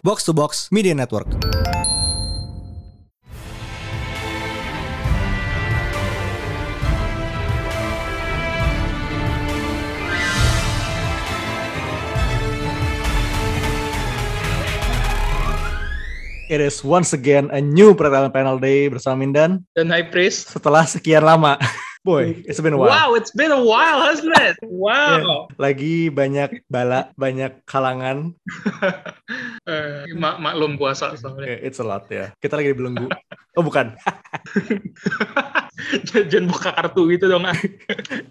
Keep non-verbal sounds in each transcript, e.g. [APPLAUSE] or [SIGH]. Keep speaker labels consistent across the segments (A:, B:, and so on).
A: Box to Box Media Network. It is once again a new Pertama Panel Day bersama Mindan
B: Dan High Priest.
A: setelah sekian lama. Boy, it's been a while.
B: Wow, it's been a while, hasn't it? [LAUGHS] Wow.
A: Lagi banyak bala, banyak kalangan. [LAUGHS]
B: Eh, mak maklum puasa soalnya.
A: Eh, It's a lot ya. Kita lagi dibelenggu. Oh bukan. [LAUGHS]
B: Jangan buka kartu gitu dong.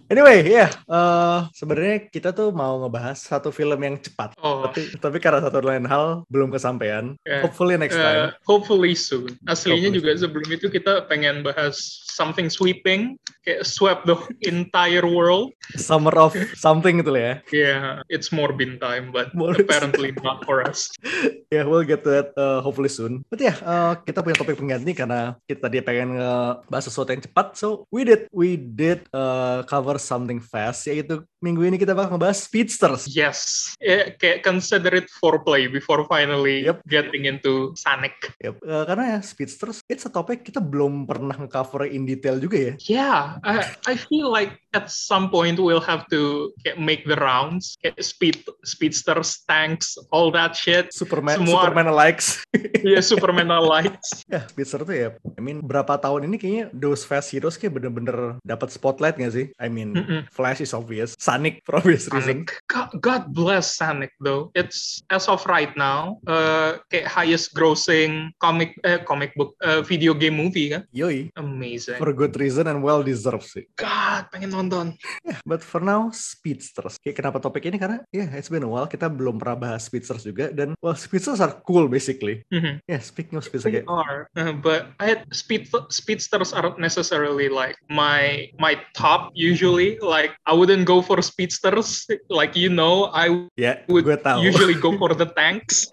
A: Anyway, ya eh, sebenarnya kita tuh mau ngebahas satu film yang cepat.
B: Oh,
A: Tapi, tapi karena satu lain hal belum kesampaian.
B: Ya.
A: Hopefully next
B: eh,
A: time.
B: hopefully soon. Aslinya
A: Hopefully
B: juga sebelum itu kita pengen bahas something sweeping, kayak sweep the entire world.
A: Summer of something gitu ya.
B: Yeah, it's more bin time, but
A: More-
B: apparently not for us. [LAUGHS]
A: Ya, we'll get to that uh, hopefully soon. But ya, uh, kita punya topik pengganti karena kita tadi pengen ngebahas sesuatu yang cepat. So, we did we did uh, cover something fast yaitu minggu ini kita bakal ngebahas speedsters.
B: Yes, eh, kayak consider it foreplay before finally
A: Yep.
B: getting into Sonic.
A: Yep. Uh, karena ya speedsters it's a topik kita belum pernah ngecover in detail juga ya.
B: Yeah, I, I feel like at some point we'll have to make the rounds, speed speedsters, tanks, all that shit.
A: Superman
B: Semua-
A: Superman likes. [LAUGHS]
B: Yeah, Superman lights. [LAUGHS]
A: ya, speedster tuh ya. I mean, berapa tahun ini kayaknya those fast heroes kayak bener-bener dapat spotlight gak sih? I mean,
B: Mm-mm.
A: Flash is obvious, Sonic for obvious reason.
B: God, God bless Sonic though. It's as of right now, uh, kayak highest grossing comic eh, comic book uh, video game movie kan.
A: Yoi,
B: Amazing.
A: for good reason and well deserved sih.
B: God, pengen nonton.
A: Yeah, but for now speedsters. Kayak kenapa topik ini karena ya yeah, it's been a while kita belum pernah bahas speedsters juga dan well speedsters are cool basically.
B: Mhm.
A: Yeah, speaking of speedsters
B: They
A: kayak
B: are, uh, but I speed speedsters aren't necessarily like my my top usually. Like I wouldn't go for speedsters. Like you know, I
A: ya
B: would usually go [LAUGHS] for the tanks.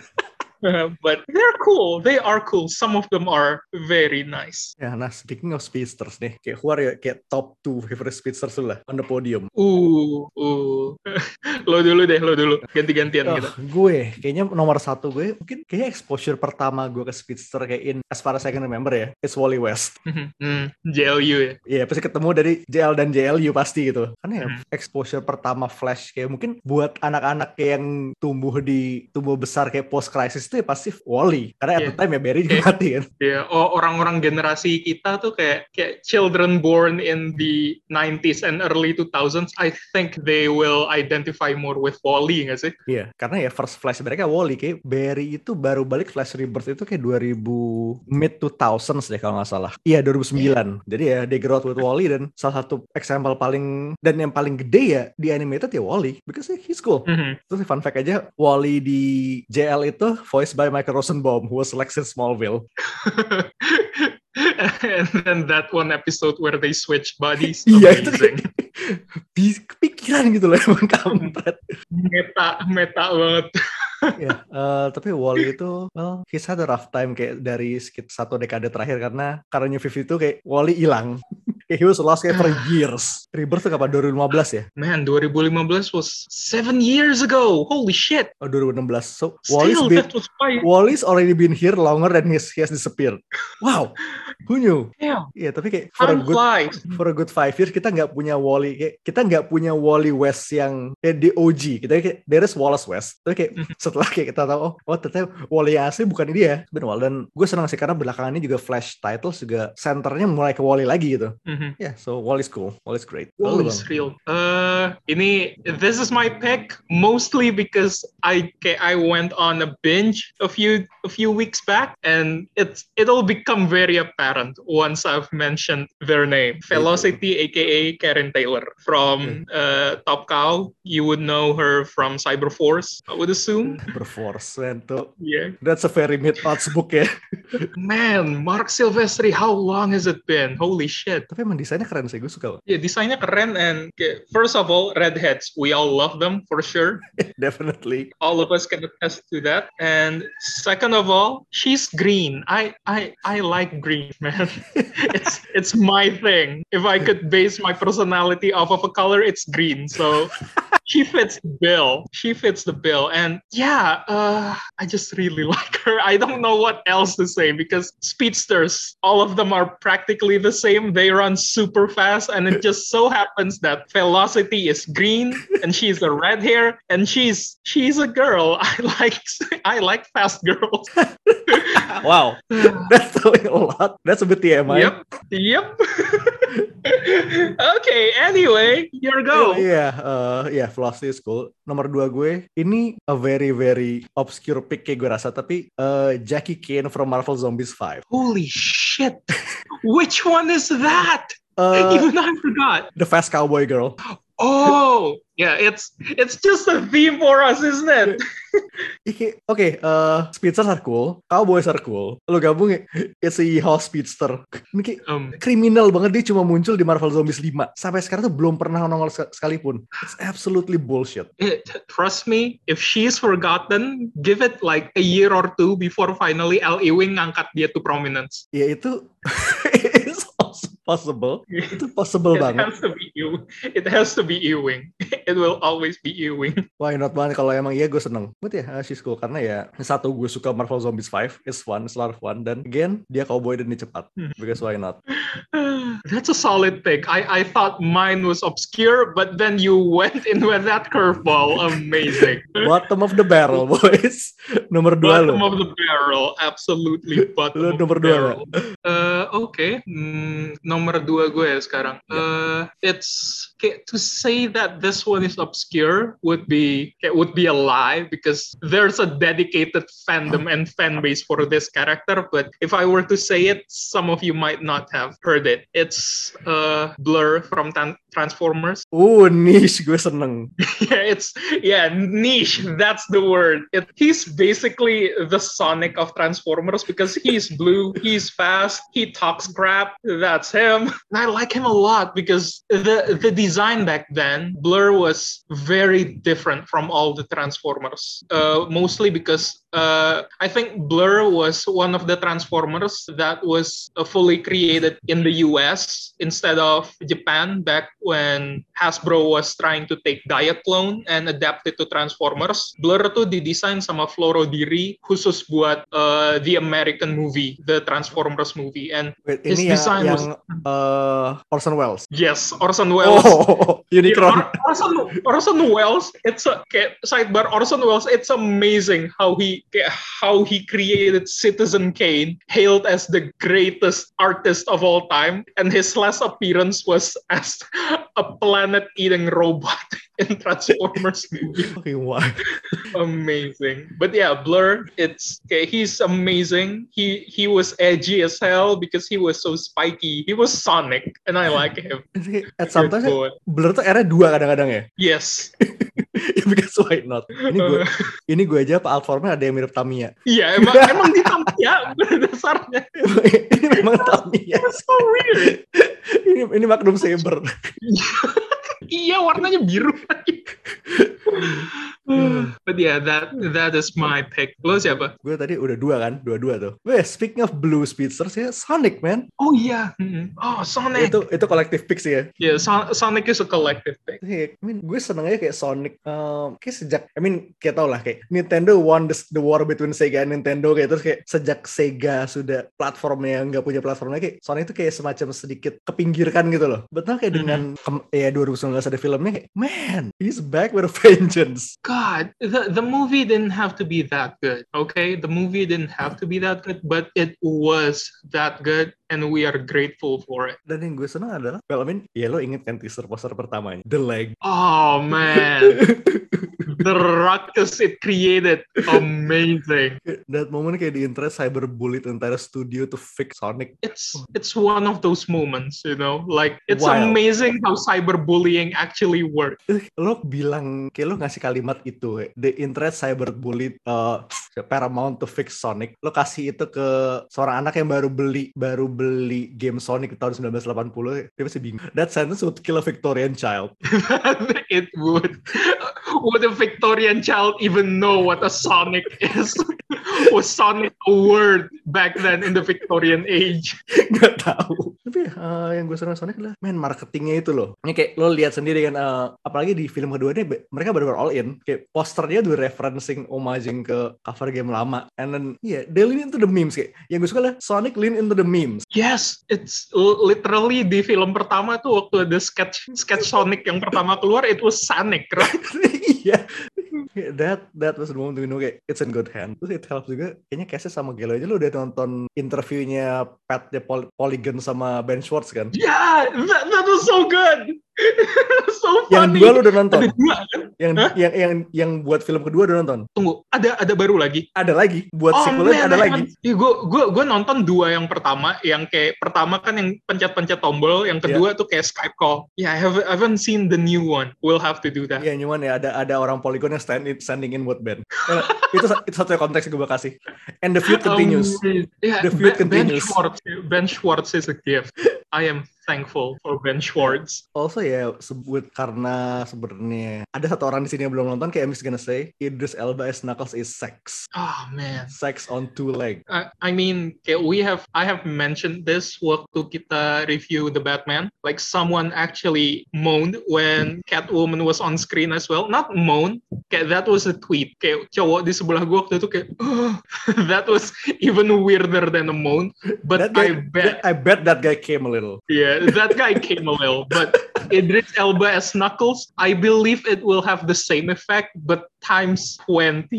B: Uh, [LAUGHS] but they're cool. They are cool. Some of them are very nice.
A: ya, nah speaking of speedsters nih, kayak who are your kayak top two favorite speedsters lah on the podium?
B: Ooh, ooh. [LAUGHS] lo dulu deh, lo dulu. Ganti-gantian
A: Oh,
B: gitu.
A: gue kayaknya nomor satu gue mungkin kayaknya exposure pertama gue ke speedster kayak in as far as I can remember ya it's Wally West
B: Hmm, JLU ya.
A: Iya pasti ketemu dari JL dan JLU pasti gitu karena ya
B: Hmm.
A: exposure pertama Flash kayak mungkin buat anak-anak kayak yang tumbuh di tumbuh besar kayak post crisis itu ya pasti Wally karena at the
B: Iya.
A: time ya Barry juga
B: Iya.
A: mati kan
B: Ya, oh, orang-orang generasi kita tuh kayak kayak children born in the 90s and early 2000s, I think they will identify more with Wally nggak sih?
A: Iya karena ya first Flash mereka Wally kayak Barry itu baru balik Flash Rebirth itu kayak 2000 mid 2000s deh kalau nggak salah iya 2009 jadi ya they grow up with Wally dan salah satu example paling dan yang paling gede ya di animated ya Wally because he's cool
B: Mhm.
A: Terus fun fact aja, Wally di JL itu voiced by Michael Rosenbaum, who was Lex in Smallville. [LAUGHS]
B: and then that one episode where they switch bodies, [LAUGHS]
A: Iya itu
B: amazing.
A: Bi- kepikiran gitu loh emang kampret.
B: meta meta banget. [LAUGHS]
A: ya, eh, tapi Wally itu, well, he's had a rough time kayak dari sekitar satu dekade terakhir karena karena New 52 kayak Wally hilang. Kayak he was lost kayak for years. Rebirth tuh kapan? 2015 ya?
B: Man, 2015 was seven years ago. Holy shit!
A: Oh 2016. So Wally's
B: Still,
A: been. Wally's already been here longer than he has disappeared. Wow, who knew? Iya, tapi kayak for a good for a good five years kita nggak punya Wally kayak kita nggak punya Wally West yang kayak di OG kita kayak there is Wallace West tapi kayak
B: Mhm.
A: setelah kayak kita tahu oh, oh ternyata Wally asli bukan dia benar dan gue senang sih karena belakangan ini juga Flash titles juga centernya mulai ke Wally lagi gitu
B: Mhm.
A: ya so Wally's cool Wall is great
B: Wall is real. Uh, ini this is my pick mostly because I I went on a binge a few a few weeks back and it's it'll become very apparent once I've mentioned their name. Velocity, aka Karen Taylor from uh, Top Cow. You would know her from Cyber Force, I would assume. [LAUGHS]
A: Man tuh
B: Yeah.
A: that's a very mid odds book ya
B: Man, Mark Silvestri, how long has it been? Holy shit.
A: Tapi emang desainnya keren sih, gue suka.
B: Ya, desainnya keren and kayak, first of all, redheads, we all love them for sure. [LAUGHS]
A: Definitely.
B: All of us can attest to that. And second of all, she's green. I I I like green, [LAUGHS] man. it's it's my thing. If I could base my personality off of a color, it's green. So she fits the bill. She fits the bill. And yeah, uh, I just really [LAUGHS] like her. I don't know what else to say because speedsters, all of them are practically the same. They run super fast, and it just so happens that Velocity is green and she's a red hair and she's she's a girl. [LAUGHS] I like I like fast girls. [LAUGHS]
A: wow, [SIGHS] that's a lot. That's a bit TMI.
B: Yep. Yep. [LAUGHS] okay, anyway, your go.
A: Iya, yeah, uh, yeah, Velocity is cool. Nomor dua gue, ini a very very obscure pick kayak gue rasa, tapi uh, Jackie Kane from Marvel Zombies 5.
B: Holy shit! Which one is that?
A: Uh, [LAUGHS]
B: Even I forgot.
A: the Fast Cowboy Girl.
B: Oh, yeah, it's it's just a theme for us, isn't it?
A: Oke, okay, uh, speedsters are cool, cowboys are cool. Lo gabung ya, it's a house speedster. Ini kayak
B: Um,
A: kriminal banget dia cuma muncul di Marvel Zombies 5. Sampai sekarang tuh belum pernah nongol sek- sekalipun. It's absolutely bullshit.
B: it, trust me, if she's forgotten, give it like a year or two before finally L. Ewing ngangkat dia to prominence.
A: Ya itu [LAUGHS] possible. [LAUGHS] Itu possible
B: It
A: banget.
B: has to be Ew- It has to be Ewing. [LAUGHS] It will always be Ewing. [LAUGHS]
A: Why not banget kalau emang iya gue seneng. But ya uh, she's cool karena ya satu gue suka Marvel Zombies 5 it's fun, it's a lot of fun dan again dia cowboy dan dia cepat. Because why not? [SIGHS]
B: That's a solid pick. I, I thought mine was obscure, but then you went in with that curveball. Amazing.
A: Bottom of the barrel boys. Nomor dua
B: bottom
A: lo.
B: of the barrel, absolutely bottom of
A: nomor
B: the
A: dua
B: barrel. Uh, Oke, Hmm, nomor dua gue sekarang. Uh, it's to say that this one is obscure would be would be a lie because there's a dedicated fandom and fan base for this character. But if I were to say it, some of you might not have heard it. It's uh, Blur from Tan- Transformers.
A: Uh, niche gue seneng. [LAUGHS]
B: yeah, it's yeah, niche. That's the word. It, he's basically the Sonic of Transformers because he's blue, he's fast, he talks crap. That's him. [LAUGHS] And I like him a lot because the the design back then, Blur was very different from all the Transformers. Uh, mostly because uh, I think Blur was one of the Transformers that was uh, fully created in the US instead of Japan back when Hasbro was trying to take Diaclone and adapt it to Transformers. Blur tuh didesain sama Floro Diri khusus buat uh, the American movie, the Transformers movie. And
A: Wait,
B: His
A: ini
B: design
A: yang
B: was-
A: uh, Orson Welles.
B: yes, Orson Welles.
A: Oh, [LAUGHS]
B: Yeah,
A: Unicron.
B: Or- Orson, Orson Welles, it's a kayak, sidebar. Orson Welles, it's amazing how he how he created Citizen Kane, hailed as the greatest artist of all time, and his last appearance was as a planet-eating robot [LAUGHS] in Transformers [LAUGHS] movie.
A: Fucking [LAUGHS] wild.
B: amazing. But yeah, Blur, it's okay, he's amazing. He he was edgy as hell because he was so spiky. He was Sonic, and I like him. [LAUGHS]
A: At sometimes
B: Good boy.
A: Blur tuh era dua kadang-kadang ya.
B: Yes.
A: Because why not? Ini gue ini gue aja Pak Altformnya ada yang mirip Tamiya.
B: Iya emang emang di ya dasarnya.
A: ini memang Tamiya.
B: So weird.
A: ini ini Magnum Saber.
B: Iya warnanya biru. [LAUGHS] But yeah, that that is my pick. Lo siapa?
A: gue tadi udah dua kan, dua-dua tuh. Weh, speaking of blue speedsters ya, Sonic man.
B: Oh iya. Mm-mm. Oh Sonic.
A: Itu itu kolektif pick sih ya.
B: Yeah, Son- Sonic is a collective pick.
A: Kayak, I mean, gue seneng aja kayak Sonic. Um, kayak sejak, I mean, kayak tau lah kayak Nintendo won the, the war between Sega and Nintendo kayak terus kayak sejak Sega sudah platformnya nggak punya platformnya kayak Sonic itu kayak semacam sedikit kepinggirkan gitu loh. Betul kayak dengan kem- ya 2019 ada filmnya kayak man, he's back with a vengeance.
B: God, the, the movie didn't have to be that good, okay? The movie didn't have to be that good, but it was that good, and we are grateful for it.
A: Dan yang gue seneng adalah, well, I mean, ya lo inget kan teaser poster pertamanya, The Leg.
B: Oh man, [LAUGHS] the ruckus it created, amazing.
A: That moment kayak di interest cyberbully the entire studio to fix Sonic.
B: It's it's one of those moments, you know, like it's
A: Wild.
B: amazing how cyberbullying actually works.
A: Eh, lo bilang kayak lo ngasih kalimat itu eh, the interest cyberbully uh, [SNIFFS] Paramount to fix Sonic. Lo kasih itu ke seorang anak yang baru beli baru beli game Sonic tahun 1980, dia pasti bingung. That sentence would kill a Victorian child. [LAUGHS]
B: it would. Would a Victorian child even know what a Sonic is? [LAUGHS] Was Sonic a word back then in the Victorian age? [LAUGHS]
A: Gak tahu. Tapi uh, yang gue senang Sonic adalah main marketingnya itu loh. Ini kayak lo lihat sendiri kan, uh, apalagi di film kedua ini mereka benar-benar all in. Kayak posternya tuh referencing, homaging ke cover game lama. And then yeah, they lean into the memes kayak. Yang gue suka lah Sonic lean into the memes.
B: Yes, it's literally di film pertama tuh waktu ada sketch sketch Sonic yang pertama keluar, it was Sonic, right? [LAUGHS]
A: Iya. that that was the moment we know kayak it's in good hand. Terus it helps juga kayaknya case sama Gelo aja lu udah nonton interviewnya Pat the Poly Polygon sama Ben Schwartz kan?
B: Yeah, that, that was so good. [LAUGHS] so
A: Yang
B: funny.
A: dua lu udah nonton?
B: Ada dua kan?
A: Yang,
B: Hah?
A: yang yang yang buat film kedua udah nonton?
B: Tunggu, ada ada baru lagi.
A: Ada lagi. Buat
B: Oh,
A: sequelnya ada lagi.
B: Gue gue gue nonton dua yang pertama, yang kayak pertama kan yang pencet-pencet tombol, yang kedua tuh kayak Skype call. Yeah, I haven't I haven't seen the new one. We'll have to do that.
A: Iya cuman ya ada ada orang Polygon yang stand in, standing in buat Ben. Ya, itu itu satu konteks yang gue kasih. And the feud [LAUGHS] continues.
B: Um, yeah,
A: The feud
B: ben, Ben
A: continues.
B: Schwartz, Ben Schwartz is a gift. I am thankful for Ben Schwartz.
A: Also ya sebut karena sebenarnya ada satu orang di sini yang belum nonton kayak I'm just gonna say Idris Elba as Knuckles is sex.
B: Oh man.
A: Sex on two leg.
B: I, I mean, kayak we have I have mentioned this waktu kita review the Batman. Like someone actually moaned when Catwoman was on screen as well. Not moan, kayak that was a tweet. Kayak cowok di sebelah gua waktu itu kayak "Ugh." [LAUGHS] that was even weirder than a moan. But
A: That guy,
B: I bet
A: I bet that guy came a little.
B: yeah, Uh, that guy came a little. But Idris Elba as Knuckles, I believe it will have the same effect, but times 20.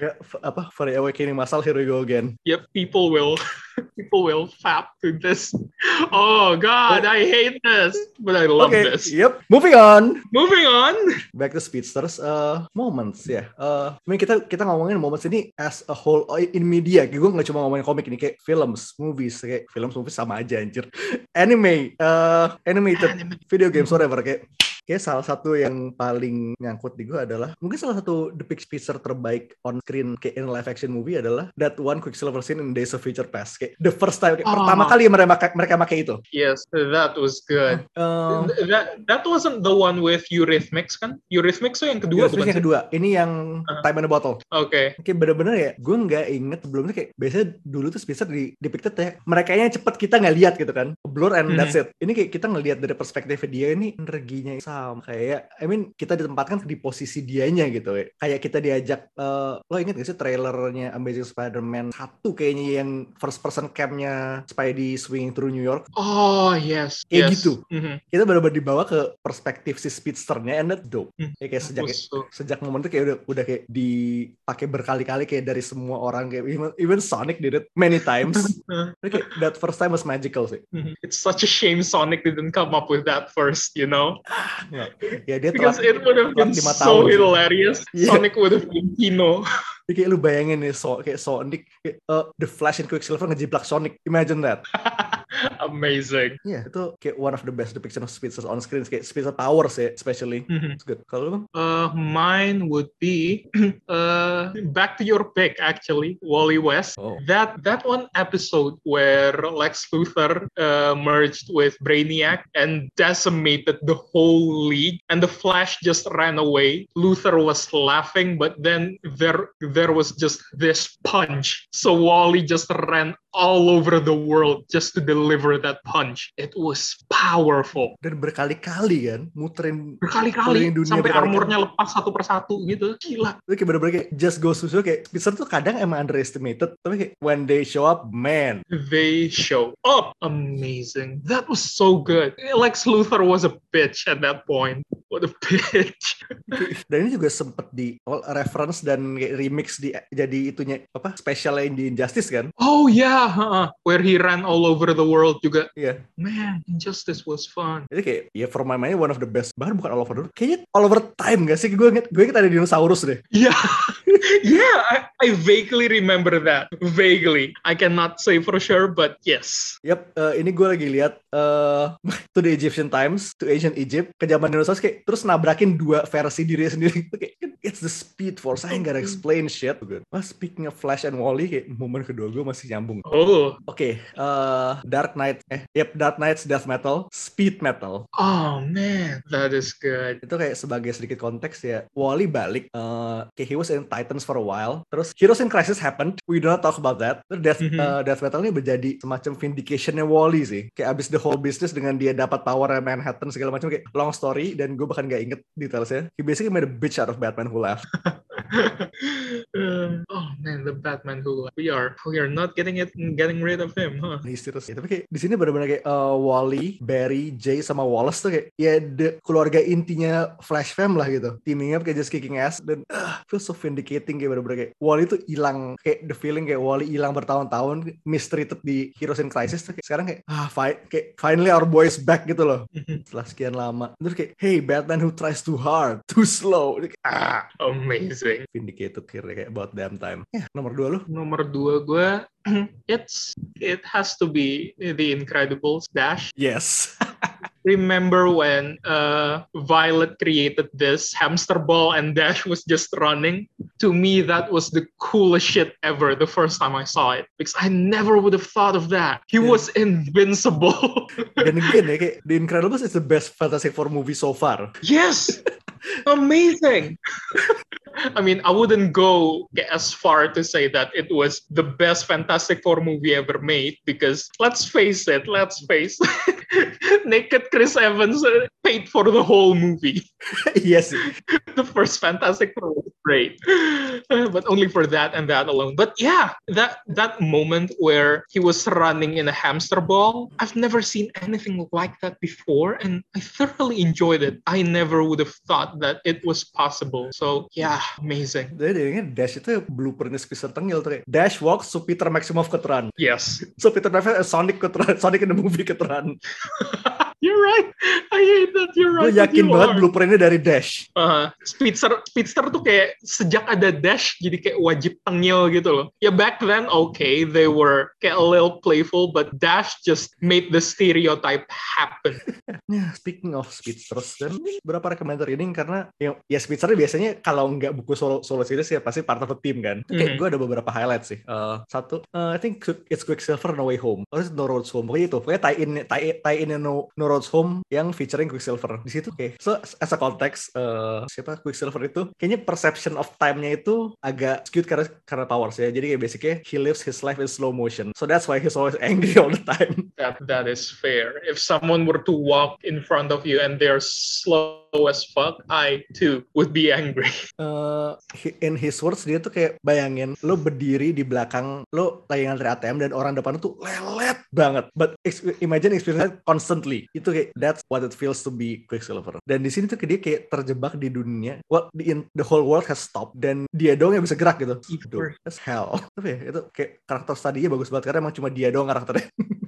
A: Ya, f- apa for the awakening masal here we go again.
B: Yep, people will [LAUGHS] people will fap to this. Oh god, I hate this, but I love
A: Oke,
B: this.
A: yep. Moving on.
B: Moving on.
A: Back to speedsters. Uh, moments ya. Uh, I mean, kita kita ngomongin moments ini as a whole uh, in media. Gue nggak cuma ngomongin komik ini kayak films, movies, kayak films, movies sama aja anjir. Anime, uh, animated,
B: Anime.
A: video games, whatever kayak Kayak salah satu yang paling nyangkut di gue adalah mungkin salah satu the big speedster terbaik on screen kayak in live action movie adalah that one Quicksilver scene in Days of Future Past kayak the first time kayak
B: Oh.
A: pertama kali mereka mereka pakai itu.
B: Yes, that was good.
A: Uh,
B: That that wasn't the one with Eurythmics kan? Eurythmics tuh yang kedua bukan?
A: yang
B: sih?
A: kedua, ini yang
B: Uh.
A: Time in a Bottle.
B: Oke.
A: Kayak bener-bener ya, gue nggak inget sebelumnya kayak biasanya dulu tuh speedster di depicted ya, mereka nya cepet kita nggak lihat gitu kan, blur and
B: Mhm.
A: that's it. Ini kayak kita ngelihat dari perspektif dia ini energinya sama kayak, I mean kita ditempatkan di posisi dianya gitu ya. Kayak kita diajak, eh, lo inget gak sih trailernya Amazing Spider-Man 1 kayaknya yang first person camnya Spidey swinging through New York.
B: Oh yes.
A: Kayak
B: yes.
A: gitu.
B: Mhm.
A: Kita benar-benar dibawa ke perspektif si speedsternya and that dope.
B: Hmm.
A: Ya, kayak sejak
B: Was so-
A: sejak momen itu kayak udah udah kayak dipakai berkali-kali kayak dari semua orang kayak even, even Sonic did it many times. [LAUGHS] Tapi kayak that first time was magical sih.
B: Mhm. It's such a shame Sonic didn't come up with that first, you know?
A: Ya dia telah,
B: Because it would have been
A: telat lima
B: so
A: tahun.
B: hilarious.
A: Iya.
B: Sonic would have been Kino.
A: Jadi kayak lu bayangin nih so, kayak Sonic kayak, uh, The Flash and Quicksilver ngejiplak Sonic. Imagine that. [LAUGHS] [LAUGHS]
B: Amazing.
A: Iya, itu kayak one of the best depiction of speedsters on screen kayak powers ya especially.
B: Mhm.
A: It's good. Kalau lu?
B: Uh, mine would be [CLEARS THROAT] uh, back to your pick actually, Wally West.
A: Oh.
B: That that one episode where Lex Luthor uh, merged with Brainiac and decimated the whole league, and the Flash just ran away. Luthor was laughing, but then there there was just this punch. So Wally just ran all over the world just to deliver that punch. It was powerful.
A: Dan berkali-kali kan muterin
B: berkali-kali
A: dunia
B: sampai
A: berkali-kali.
B: armornya lepas satu persatu gitu gila
A: itu kayak bener-bener kayak just go susu kayak speedster tuh kadang emang underestimated tapi kayak when they show up man
B: they show up amazing that was so good Lex Luthor was a bitch at that point what a bitch. [LAUGHS]
A: Dan ini juga sempet di awal reference dan remix di jadi itunya apa special lain di Injustice kan?
B: Oh yeah huh, where he ran all over the world juga.
A: Iya.
B: Man Injustice was fun.
A: Jadi kayak ya for my money one of the best bahkan bukan all over the world kayaknya all over time gak sih? Gue inget gue inget ada dinosaurus deh.
B: Yeah [LAUGHS] yeah, I, I vaguely remember that. Vaguely. I cannot say for sure, but yes.
A: Yap, uh, ini gue lagi lihat uh, [LAUGHS] to the Egyptian Times, to ancient Egypt, ke zaman dinosaurus kayak terus nabrakin dua versi diri sendiri. [LAUGHS] Kayak it's the speed force. I ain't gotta explain shit. Well, speaking of Flash and Wally, kayak momen kedua gue masih nyambung.
B: Oh.
A: Oke, okay, uh, Dark Knight, eh, yep, Dark Knight's Death Metal, Speed Metal.
B: Oh man, that is good.
A: Itu kayak sebagai sedikit konteks ya, Wally balik, uh, kayak he was in Titans for a while, terus Heroes in Crisis happened, we do not talk about that. Terus Death, mm -hmm. uh, Death Metal ini menjadi semacam vindicationnya Wally sih, kayak abis the whole business dengan dia dapat power Manhattan segala macam kayak long story dan gue bahkan gak inget detailsnya. He basically made a bitch out of Batman who left. [LAUGHS]
B: uh, [LAUGHS] oh man, the Batman who we are we are not getting it getting rid of him, huh?
A: Serius. Ya, tapi kayak di sini benar-benar kayak uh, Wally, Barry, Jay sama Wallace tuh kayak ya the keluarga intinya Flash Fam lah gitu. Teaming up kayak just kicking ass dan uh, feel so vindicating kayak benar-benar kayak Wally tuh hilang kayak the feeling kayak Wally hilang bertahun-tahun mistreated di Heroes in Crisis tuh kayak sekarang kayak ah fi kayak finally our boys back gitu loh. Setelah sekian lama. Terus kayak hey Batman who tries too hard, too slow. Kayak, ah
B: amazing.
A: Vindicated here kayak about damn time. Ya, nomor dua lu?
B: Nomor dua gue [CLEARS THROAT] it's it has to be the Incredibles Dash.
A: Yes. [LAUGHS]
B: Remember when uh, Violet created this hamster ball and Dash was just running? To me, that was the coolest shit ever the first time I saw it because I never would have thought of that. He yeah. was invincible. [LAUGHS]
A: Dan again, ya, kayak The Incredibles is the best Fantastic Four movie so far.
B: Yes, [LAUGHS] amazing. I mean, I wouldn't go as far to say that it was the best Fantastic Four movie ever made because let's face it, let's face [LAUGHS] Naked Chris Evans uh, paid for the whole movie. [LAUGHS]
A: yes. [LAUGHS]
B: the first Fantastic Four great, [LAUGHS] but only for that and that alone. But yeah, that that moment where he was running in a hamster ball, I've never seen anything like that before, and I thoroughly enjoyed it. I never would have thought that it was possible. So yeah, amazing.
A: Jadi Dash itu blueprintnya Spencer Tengil tuh Dash walks so Peter Maximoff keteran.
B: Yes.
A: So Peter Maximoff eh, Sonic keteran, [LAUGHS] Sonic in the movie keteran. [LAUGHS]
B: You're right. I hate that. You're right.
A: Gue yakin banget are. blueprintnya dari Dash.
B: Uh, Speedster, Speedster tuh kayak sejak ada Dash jadi kayak wajib tengil gitu loh. Ya back then okay, they were kayak a little playful, but Dash just made the stereotype happen. [LAUGHS]
A: yeah, speaking of Speedsters, dan berapa rekomendasi ini karena ya, ya Speedster biasanya kalau nggak buku solo solo series ya pasti part of the team kan. Mm -hmm. Kayak gue ada beberapa highlight sih. Uh, satu, uh, I think it's Quicksilver No Way Home. Or No Roads Home. Pokoknya itu. Pokoknya tie in tie, tie in No, no Roads Home yang featuring Quicksilver. Di situ kayak so as a context uh, siapa Quicksilver itu kayaknya perception of time-nya itu agak skewed karena karena powers ya. Jadi kayak basically he lives his life in slow motion. So that's why he's always [LAUGHS] angry all the time.
B: That that is fair. If someone were to walk in front of you and they're slow as fuck, I too would be angry. [LAUGHS]
A: Uh, in his words dia tuh kayak bayangin lo berdiri di belakang lo lagi ngantri ATM dan orang depan tuh lelet banget. But imagine experience constantly. Itu kayak that's what it feels to be Quicksilver. Dan di sini tuh dia kayak terjebak di dunia. Well, the, in, the whole world has stopped dan dia doang yang bisa gerak gitu. Dude, that's hell. [LAUGHS] Tapi ya itu kayak karakter tadinya bagus banget karena emang cuma dia doang karakternya. [LAUGHS]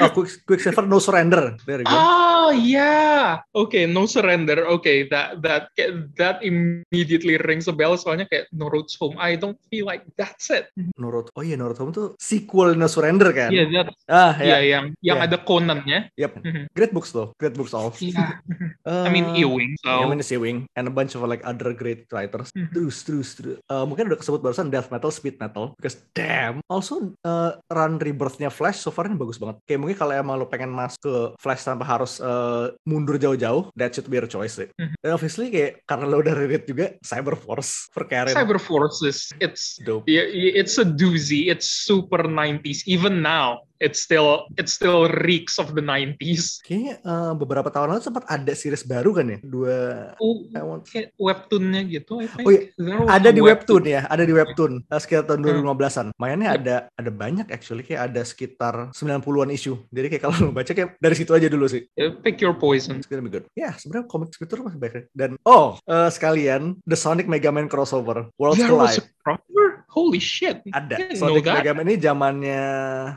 A: Oh, quick, Quicksilver No Surrender.
B: There you go. Oh yeah. Okay, No Surrender. Okay, that that that immediately rings a bell. Soalnya kayak No Home. I don't feel like that's it.
A: No Road. Oh iya, No Road Home tuh sequel No Surrender kan?
B: Iya, yeah, that. Ah, yeah. yeah, yang yang yeah. ada Conan-nya.
A: Yep. Mm-hmm. Great books though. Great books all.
B: Yeah. [LAUGHS] uh, I mean Ewing. So.
A: Yeah, I mean Ewing and a bunch of like other great writers. Mm-hmm. Terus terus terus. Uh, mungkin udah kesebut barusan death metal, speed metal. Because damn. Also uh, run rebirth nya Flash so far ini bagus banget. Kayak mungkin kalau emang lo pengen masuk ke Flash tanpa harus uh, mundur jauh-jauh, that should be a choice sih. Mm-hmm. Dan obviously kayak karena lo udah read juga Cyber Force for Karen.
B: Cyber Force is it's dope. Yeah, it's a doozy. It's super 90s even now it's still it still reeks of the 90s.
A: Kayaknya uh, beberapa tahun lalu sempat ada series baru kan ya? Dua
B: oh, want... kayak webtoonnya gitu.
A: Oh iya, ada di webtoon. webtoon ya, ada di webtoon uh, sekitar tahun 2015-an. Hmm. Mainnya yep. ada ada banyak actually kayak ada sekitar 90-an isu. Jadi kayak kalau lo baca kayak dari situ aja dulu sih.
B: Yeah, pick your poison.
A: It's gonna be good. Ya, yeah, sebenarnya komik Twitter masih baik. Dan oh, uh, sekalian The Sonic Mega Man crossover Worlds Collide.
B: Holy shit.
A: Ada. Sonic Mega Man ini zamannya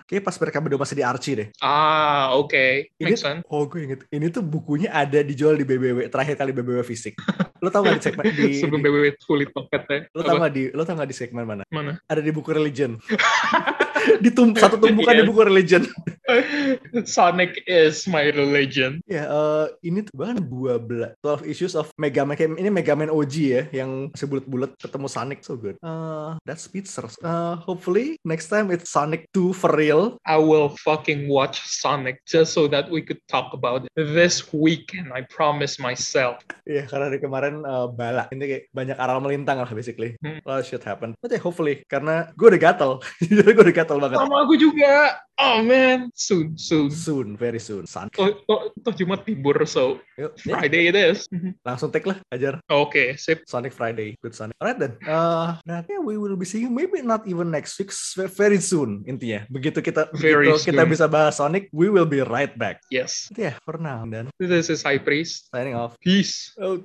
A: kayak pas mereka berdua masih di Archie deh.
B: Ah, oke. Okay.
A: Ini, oh, gue inget. Ini tuh bukunya ada dijual di BBW. Terakhir kali BBW fisik. Lo tau gak di segmen di,
B: Sebelum BBW fully toket ya.
A: lo tau gak di lo tau gak di segmen mana?
B: Mana?
A: Ada di buku religion. [LAUGHS] [LAUGHS] di tum- satu tumpukan di
B: Yes.
A: buku religion. [LAUGHS]
B: Sonic is my religion.
A: Ya, eh, ini tuh bahkan dua belas 12 issues of Mega Man ini Mega Man OG ya yang masih bulat-bulat ketemu Sonic so good. Uh, that's Speedsters. Uh, hopefully next time it's Sonic 2 for real.
B: I will fucking watch Sonic just so that we could talk about it this weekend. I promise myself.
A: Iya, karena dari kemarin uh, bala. Ini kayak banyak aral melintang lah basically.
B: Hmm.
A: Of shit happen. But yeah, hopefully karena gue udah gatel. [LAUGHS] Jujur gue udah gatel banget.
B: Sama aku juga. Oh man, soon, soon.
A: Soon, very soon. Sonic.
B: Toh, toh, toh Jumat libur, so
A: Yuk, ya,
B: Friday it is.
A: langsung take lah, ajar.
B: Okay, sip.
A: Sonic Friday, good Sonic. Alright then, uh, yeah, we will be seeing maybe not even next week, very soon intinya. Begitu kita
B: Very
A: begitu kita bisa bahas Sonic, we will be right back.
B: Yes.
A: But yeah, for now, dan
B: This is High Priest.
A: signing off.
B: Peace.
A: Oh.